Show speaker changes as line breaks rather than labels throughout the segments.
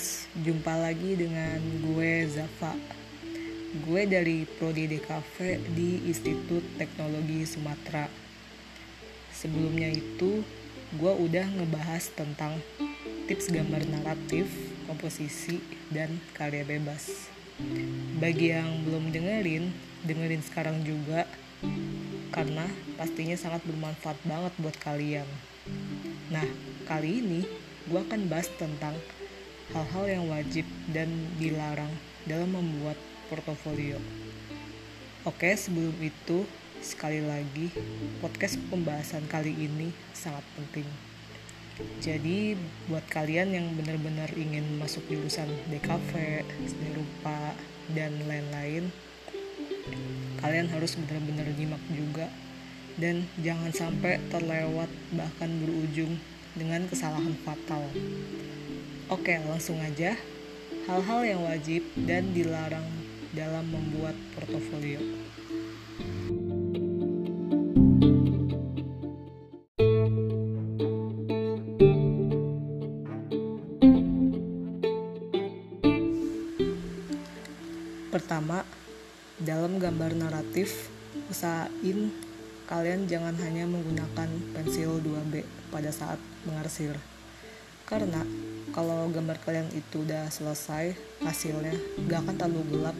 guys, jumpa lagi dengan gue Zafa. Gue dari Prodi DKV di Institut Teknologi Sumatera. Sebelumnya itu, gue udah ngebahas tentang tips gambar naratif, komposisi, dan karya bebas. Bagi yang belum dengerin, dengerin sekarang juga, karena pastinya sangat bermanfaat banget buat kalian. Nah, kali ini gue akan bahas tentang hal-hal yang wajib dan dilarang dalam membuat portofolio. Oke, sebelum itu, sekali lagi, podcast pembahasan kali ini sangat penting. Jadi, buat kalian yang benar-benar ingin masuk jurusan DKV, seni rupa, dan lain-lain, kalian harus benar-benar nyimak juga dan jangan sampai terlewat bahkan berujung dengan kesalahan fatal. Oke, langsung aja. Hal-hal yang wajib dan dilarang dalam membuat portofolio. Pertama, dalam gambar naratif, usahain kalian jangan hanya menggunakan pensil 2B pada saat mengarsir. Karena kalau gambar kalian itu udah selesai, hasilnya gak akan terlalu gelap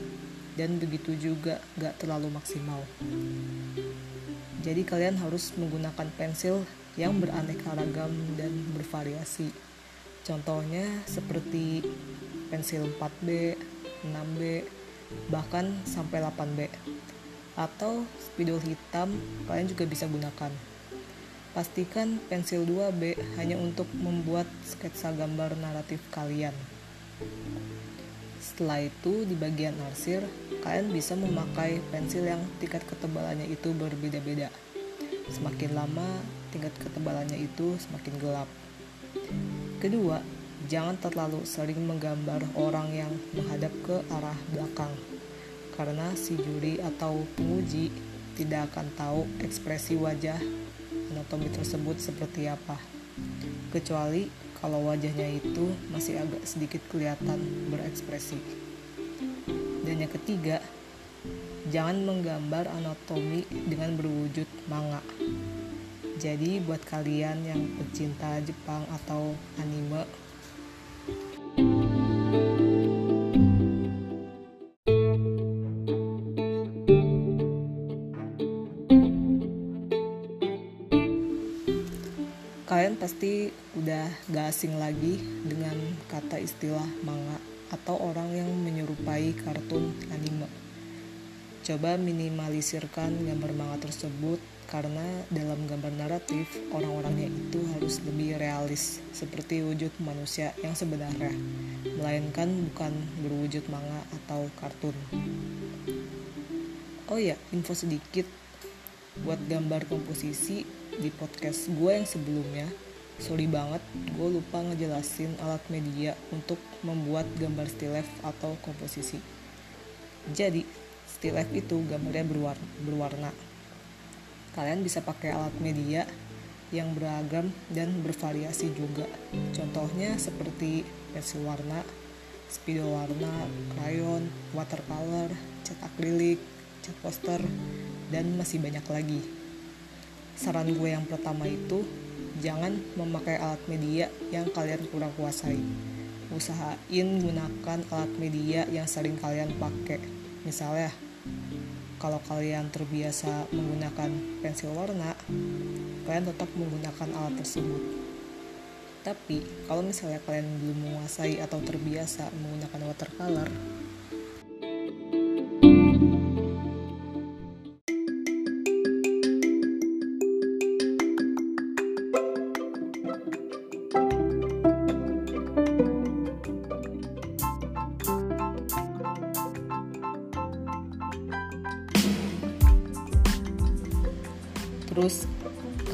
dan begitu juga gak terlalu maksimal. Jadi kalian harus menggunakan pensil yang beraneka ragam dan bervariasi. Contohnya seperti pensil 4B, 6B, bahkan sampai 8B. Atau spidol hitam kalian juga bisa gunakan. Pastikan pensil 2B hanya untuk membuat sketsa gambar naratif kalian. Setelah itu, di bagian arsir, kalian bisa memakai pensil yang tingkat ketebalannya itu berbeda-beda. Semakin lama, tingkat ketebalannya itu semakin gelap. Kedua, jangan terlalu sering menggambar orang yang menghadap ke arah belakang, karena si juri atau penguji tidak akan tahu ekspresi wajah anatomi tersebut seperti apa. Kecuali kalau wajahnya itu masih agak sedikit kelihatan berekspresi. Dan yang ketiga, jangan menggambar anatomi dengan berwujud manga. Jadi buat kalian yang pecinta Jepang atau anime kalian pasti udah gak asing lagi dengan kata istilah manga atau orang yang menyerupai kartun anime. Coba minimalisirkan gambar manga tersebut karena dalam gambar naratif orang-orangnya itu harus lebih realis seperti wujud manusia yang sebenarnya, melainkan bukan berwujud manga atau kartun. Oh ya, info sedikit buat gambar komposisi di podcast gue yang sebelumnya. Sorry banget gue lupa ngejelasin alat media untuk membuat gambar still atau komposisi. Jadi still itu gambarnya berwarna, berwarna. Kalian bisa pakai alat media yang beragam dan bervariasi juga. Contohnya seperti pensil warna spidol warna, krayon, watercolor, cat akrilik, cat poster, dan masih banyak lagi saran gue yang pertama itu jangan memakai alat media yang kalian kurang kuasai. Usahain gunakan alat media yang sering kalian pakai. Misalnya, kalau kalian terbiasa menggunakan pensil warna, kalian tetap menggunakan alat tersebut. Tapi, kalau misalnya kalian belum menguasai atau terbiasa menggunakan watercolor, terus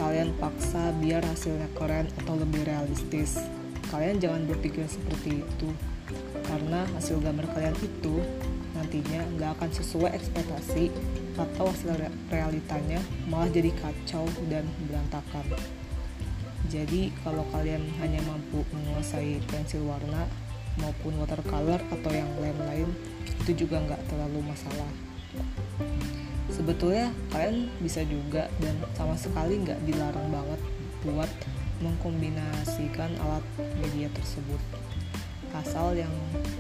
kalian paksa biar hasilnya keren atau lebih realistis. Kalian jangan berpikir seperti itu karena hasil gambar kalian itu nantinya nggak akan sesuai ekspektasi atau hasil realitanya malah jadi kacau dan berantakan. Jadi kalau kalian hanya mampu menguasai pensil warna maupun watercolor atau yang lain-lain itu juga nggak terlalu masalah sebetulnya kalian bisa juga dan sama sekali nggak dilarang banget buat mengkombinasikan alat media tersebut. Asal yang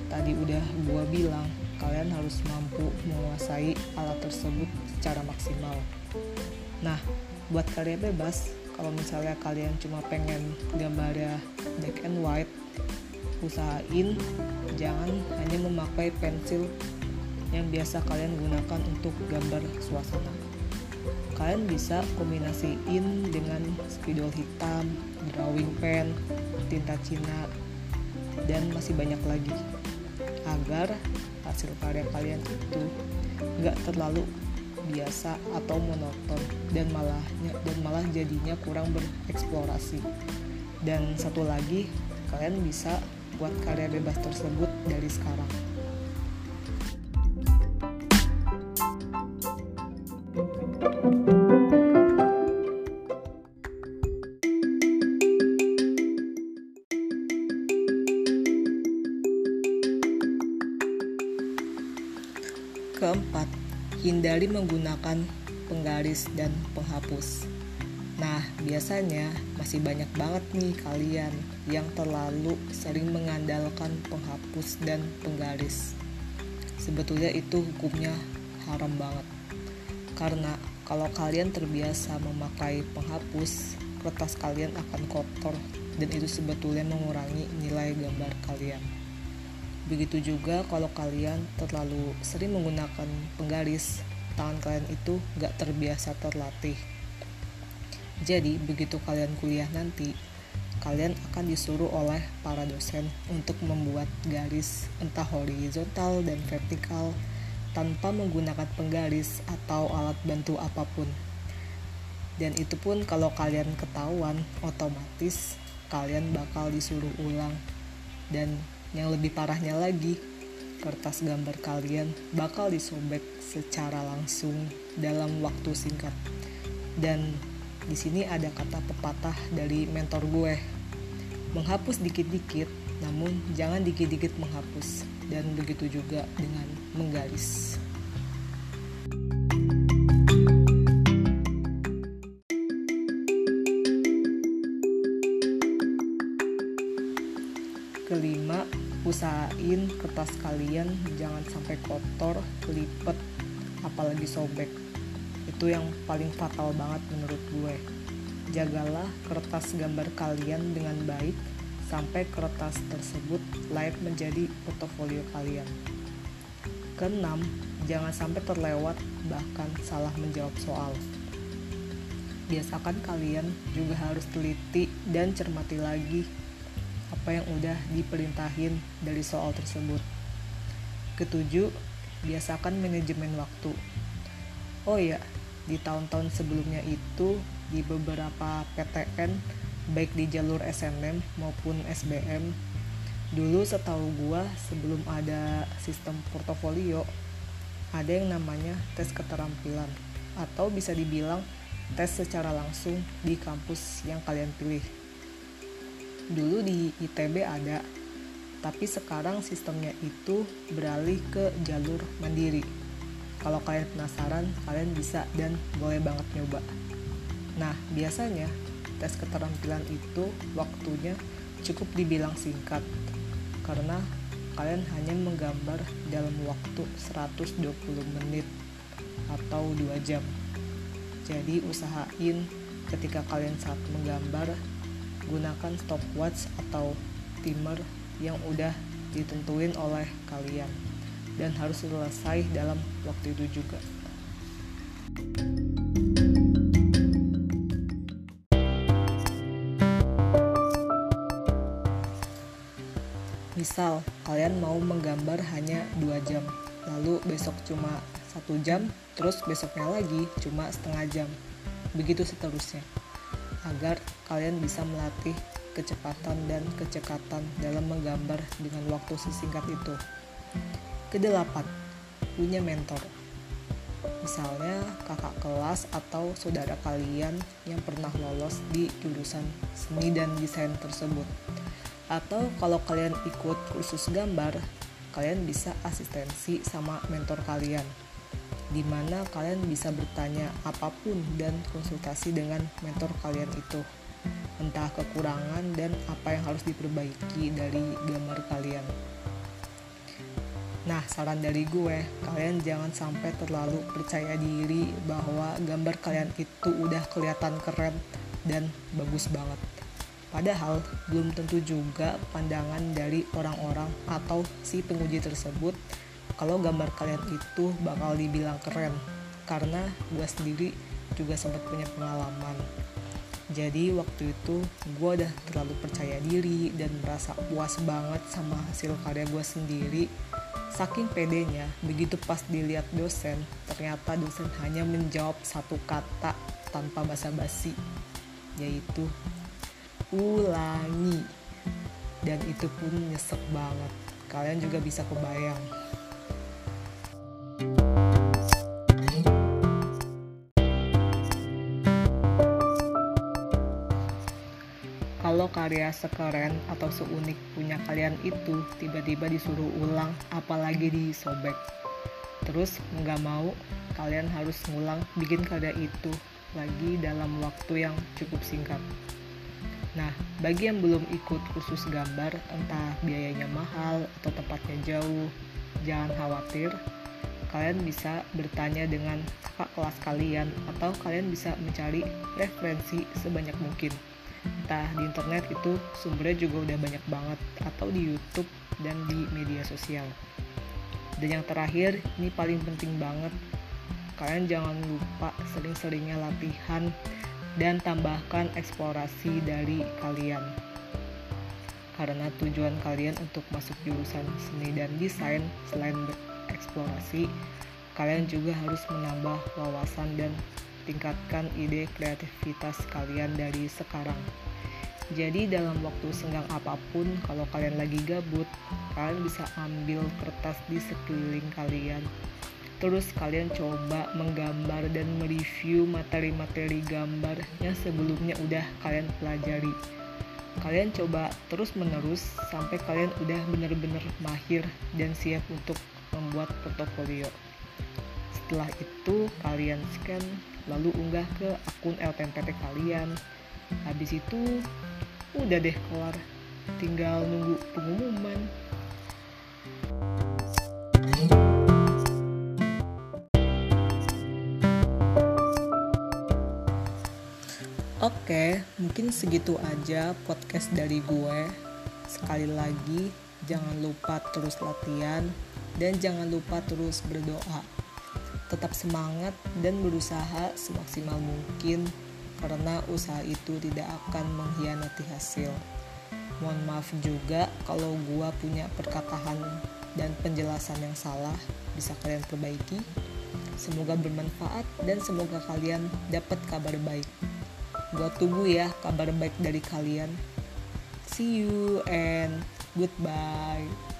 tadi udah gua bilang kalian harus mampu menguasai alat tersebut secara maksimal. Nah buat kalian bebas kalau misalnya kalian cuma pengen gambarnya black and white usahain jangan hanya memakai pensil yang biasa kalian gunakan untuk gambar suasana. Kalian bisa kombinasiin dengan spidol hitam, drawing pen, tinta cina, dan masih banyak lagi. Agar hasil karya kalian itu nggak terlalu biasa atau monoton dan malahnya dan malah jadinya kurang bereksplorasi. Dan satu lagi kalian bisa buat karya bebas tersebut dari sekarang Keempat, hindari menggunakan penggaris dan penghapus. Nah, biasanya masih banyak banget nih kalian yang terlalu sering mengandalkan penghapus dan penggaris. Sebetulnya itu hukumnya haram banget. Karena kalau kalian terbiasa memakai penghapus, kertas kalian akan kotor dan itu sebetulnya mengurangi nilai gambar kalian. Begitu juga kalau kalian terlalu sering menggunakan penggaris, tangan kalian itu gak terbiasa terlatih. Jadi, begitu kalian kuliah nanti, kalian akan disuruh oleh para dosen untuk membuat garis entah horizontal dan vertikal tanpa menggunakan penggaris atau alat bantu apa pun. Dan itu pun kalau kalian ketahuan, otomatis kalian bakal disuruh ulang dan yang lebih parahnya lagi, kertas gambar kalian bakal disobek secara langsung dalam waktu singkat. Dan di sini ada kata pepatah dari mentor gue. Menghapus dikit-dikit, namun jangan dikit-dikit menghapus. Dan begitu juga dengan menggaris. Usahain kertas kalian jangan sampai kotor lipet apalagi sobek. Itu yang paling fatal banget menurut gue. Jagalah kertas gambar kalian dengan baik sampai kertas tersebut layak menjadi portofolio kalian. Keenam jangan sampai terlewat bahkan salah menjawab soal. Biasakan kalian juga harus teliti dan cermati lagi apa yang udah diperintahin dari soal tersebut. Ketujuh, biasakan manajemen waktu. Oh ya, di tahun-tahun sebelumnya itu di beberapa PTN baik di jalur SNM maupun SBM dulu setahu gua sebelum ada sistem portofolio ada yang namanya tes keterampilan atau bisa dibilang tes secara langsung di kampus yang kalian pilih dulu di ITB ada tapi sekarang sistemnya itu beralih ke jalur mandiri. Kalau kalian penasaran kalian bisa dan boleh banget nyoba. Nah biasanya tes keterampilan itu waktunya cukup dibilang singkat karena kalian hanya menggambar dalam waktu 120 menit atau 2 jam. Jadi usahain ketika kalian saat menggambar gunakan stopwatch atau timer yang udah ditentuin oleh kalian dan harus selesai dalam waktu itu juga. Misal, kalian mau menggambar hanya 2 jam, lalu besok cuma satu jam, terus besoknya lagi cuma setengah jam. Begitu seterusnya agar kalian bisa melatih kecepatan dan kecekatan dalam menggambar dengan waktu sesingkat itu. Kedelapan, punya mentor. Misalnya kakak kelas atau saudara kalian yang pernah lolos di jurusan seni dan desain tersebut. Atau kalau kalian ikut kursus gambar, kalian bisa asistensi sama mentor kalian di mana kalian bisa bertanya apa pun dan konsultasi dengan mentor kalian itu entah kekurangan dan apa yang harus diperbaiki dari gambar kalian. Nah, saran dari gue, kalian jangan sampai terlalu percaya diri bahwa gambar kalian itu udah kelihatan keren dan bagus banget. Padahal belum tentu juga pandangan dari orang-orang atau si penguji tersebut kalau gambar kalian itu bakal dibilang keren. Karena gue sendiri juga sempat punya pengalaman. Jadi waktu itu gue udah terlalu percaya diri dan merasa puas banget sama hasil karya gue sendiri Saking pedenya, begitu pas dilihat dosen, ternyata dosen hanya menjawab satu kata tanpa basa-basi, yaitu ulangi. Dan itu pun nyesek banget. Kalian juga bisa kebayang. Karya sekeren atau seunik punya kalian itu tiba-tiba disuruh ulang apalagi disobek terus nggak mau kalian harus ngulang bikin karya itu lagi dalam waktu yang cukup singkat. Nah, bagi yang belum ikut kursus gambar, entah biayanya mahal atau tempatnya jauh, jangan khawatir. Kalian bisa bertanya dengan kakak kelas kalian, atau kalian bisa mencari referensi sebanyak mungkin entah di internet itu sumbernya juga udah banyak banget atau di YouTube dan di media sosial. Dan yang terakhir, ini paling penting banget. Kalian jangan lupa sering-seringnya latihan dan tambahkan eksplorasi dari kalian. Karena tujuan kalian untuk masuk jurusan seni dan desain selain bereksplorasi, kalian juga harus menambah wawasan dan tingkatkan ide kreativitas kalian dari sekarang. Jadi dalam waktu senggang apa pun, kalau kalian lagi gabut, kalian bisa ambil kertas di sekeliling kalian. Terus kalian coba menggambar dan mereview materi-materi gambar yang sebelumnya udah kalian pelajari. Kalian coba terus menerus sampai kalian udah bener-bener mahir dan siap untuk membuat portofolio. Setelah itu kalian scan lalu unggah ke akun LPMPT kalian. Habis itu udah deh kelar, tinggal nunggu pengumuman. Oke, mungkin segitu aja podcast dari gue. Sekali lagi, jangan lupa terus latihan dan jangan lupa terus berdoa tetap semangat dan berusaha semaksimal mungkin karena usaha itu tidak akan mengkhianati hasil. Mohon maaf juga kalau gua punya perkataan dan penjelasan yang salah, bisa kalian perbaiki. Semoga bermanfaat dan semoga kalian dapat kabar baik. Gua tunggu ya kabar baik dari kalian. See you and goodbye.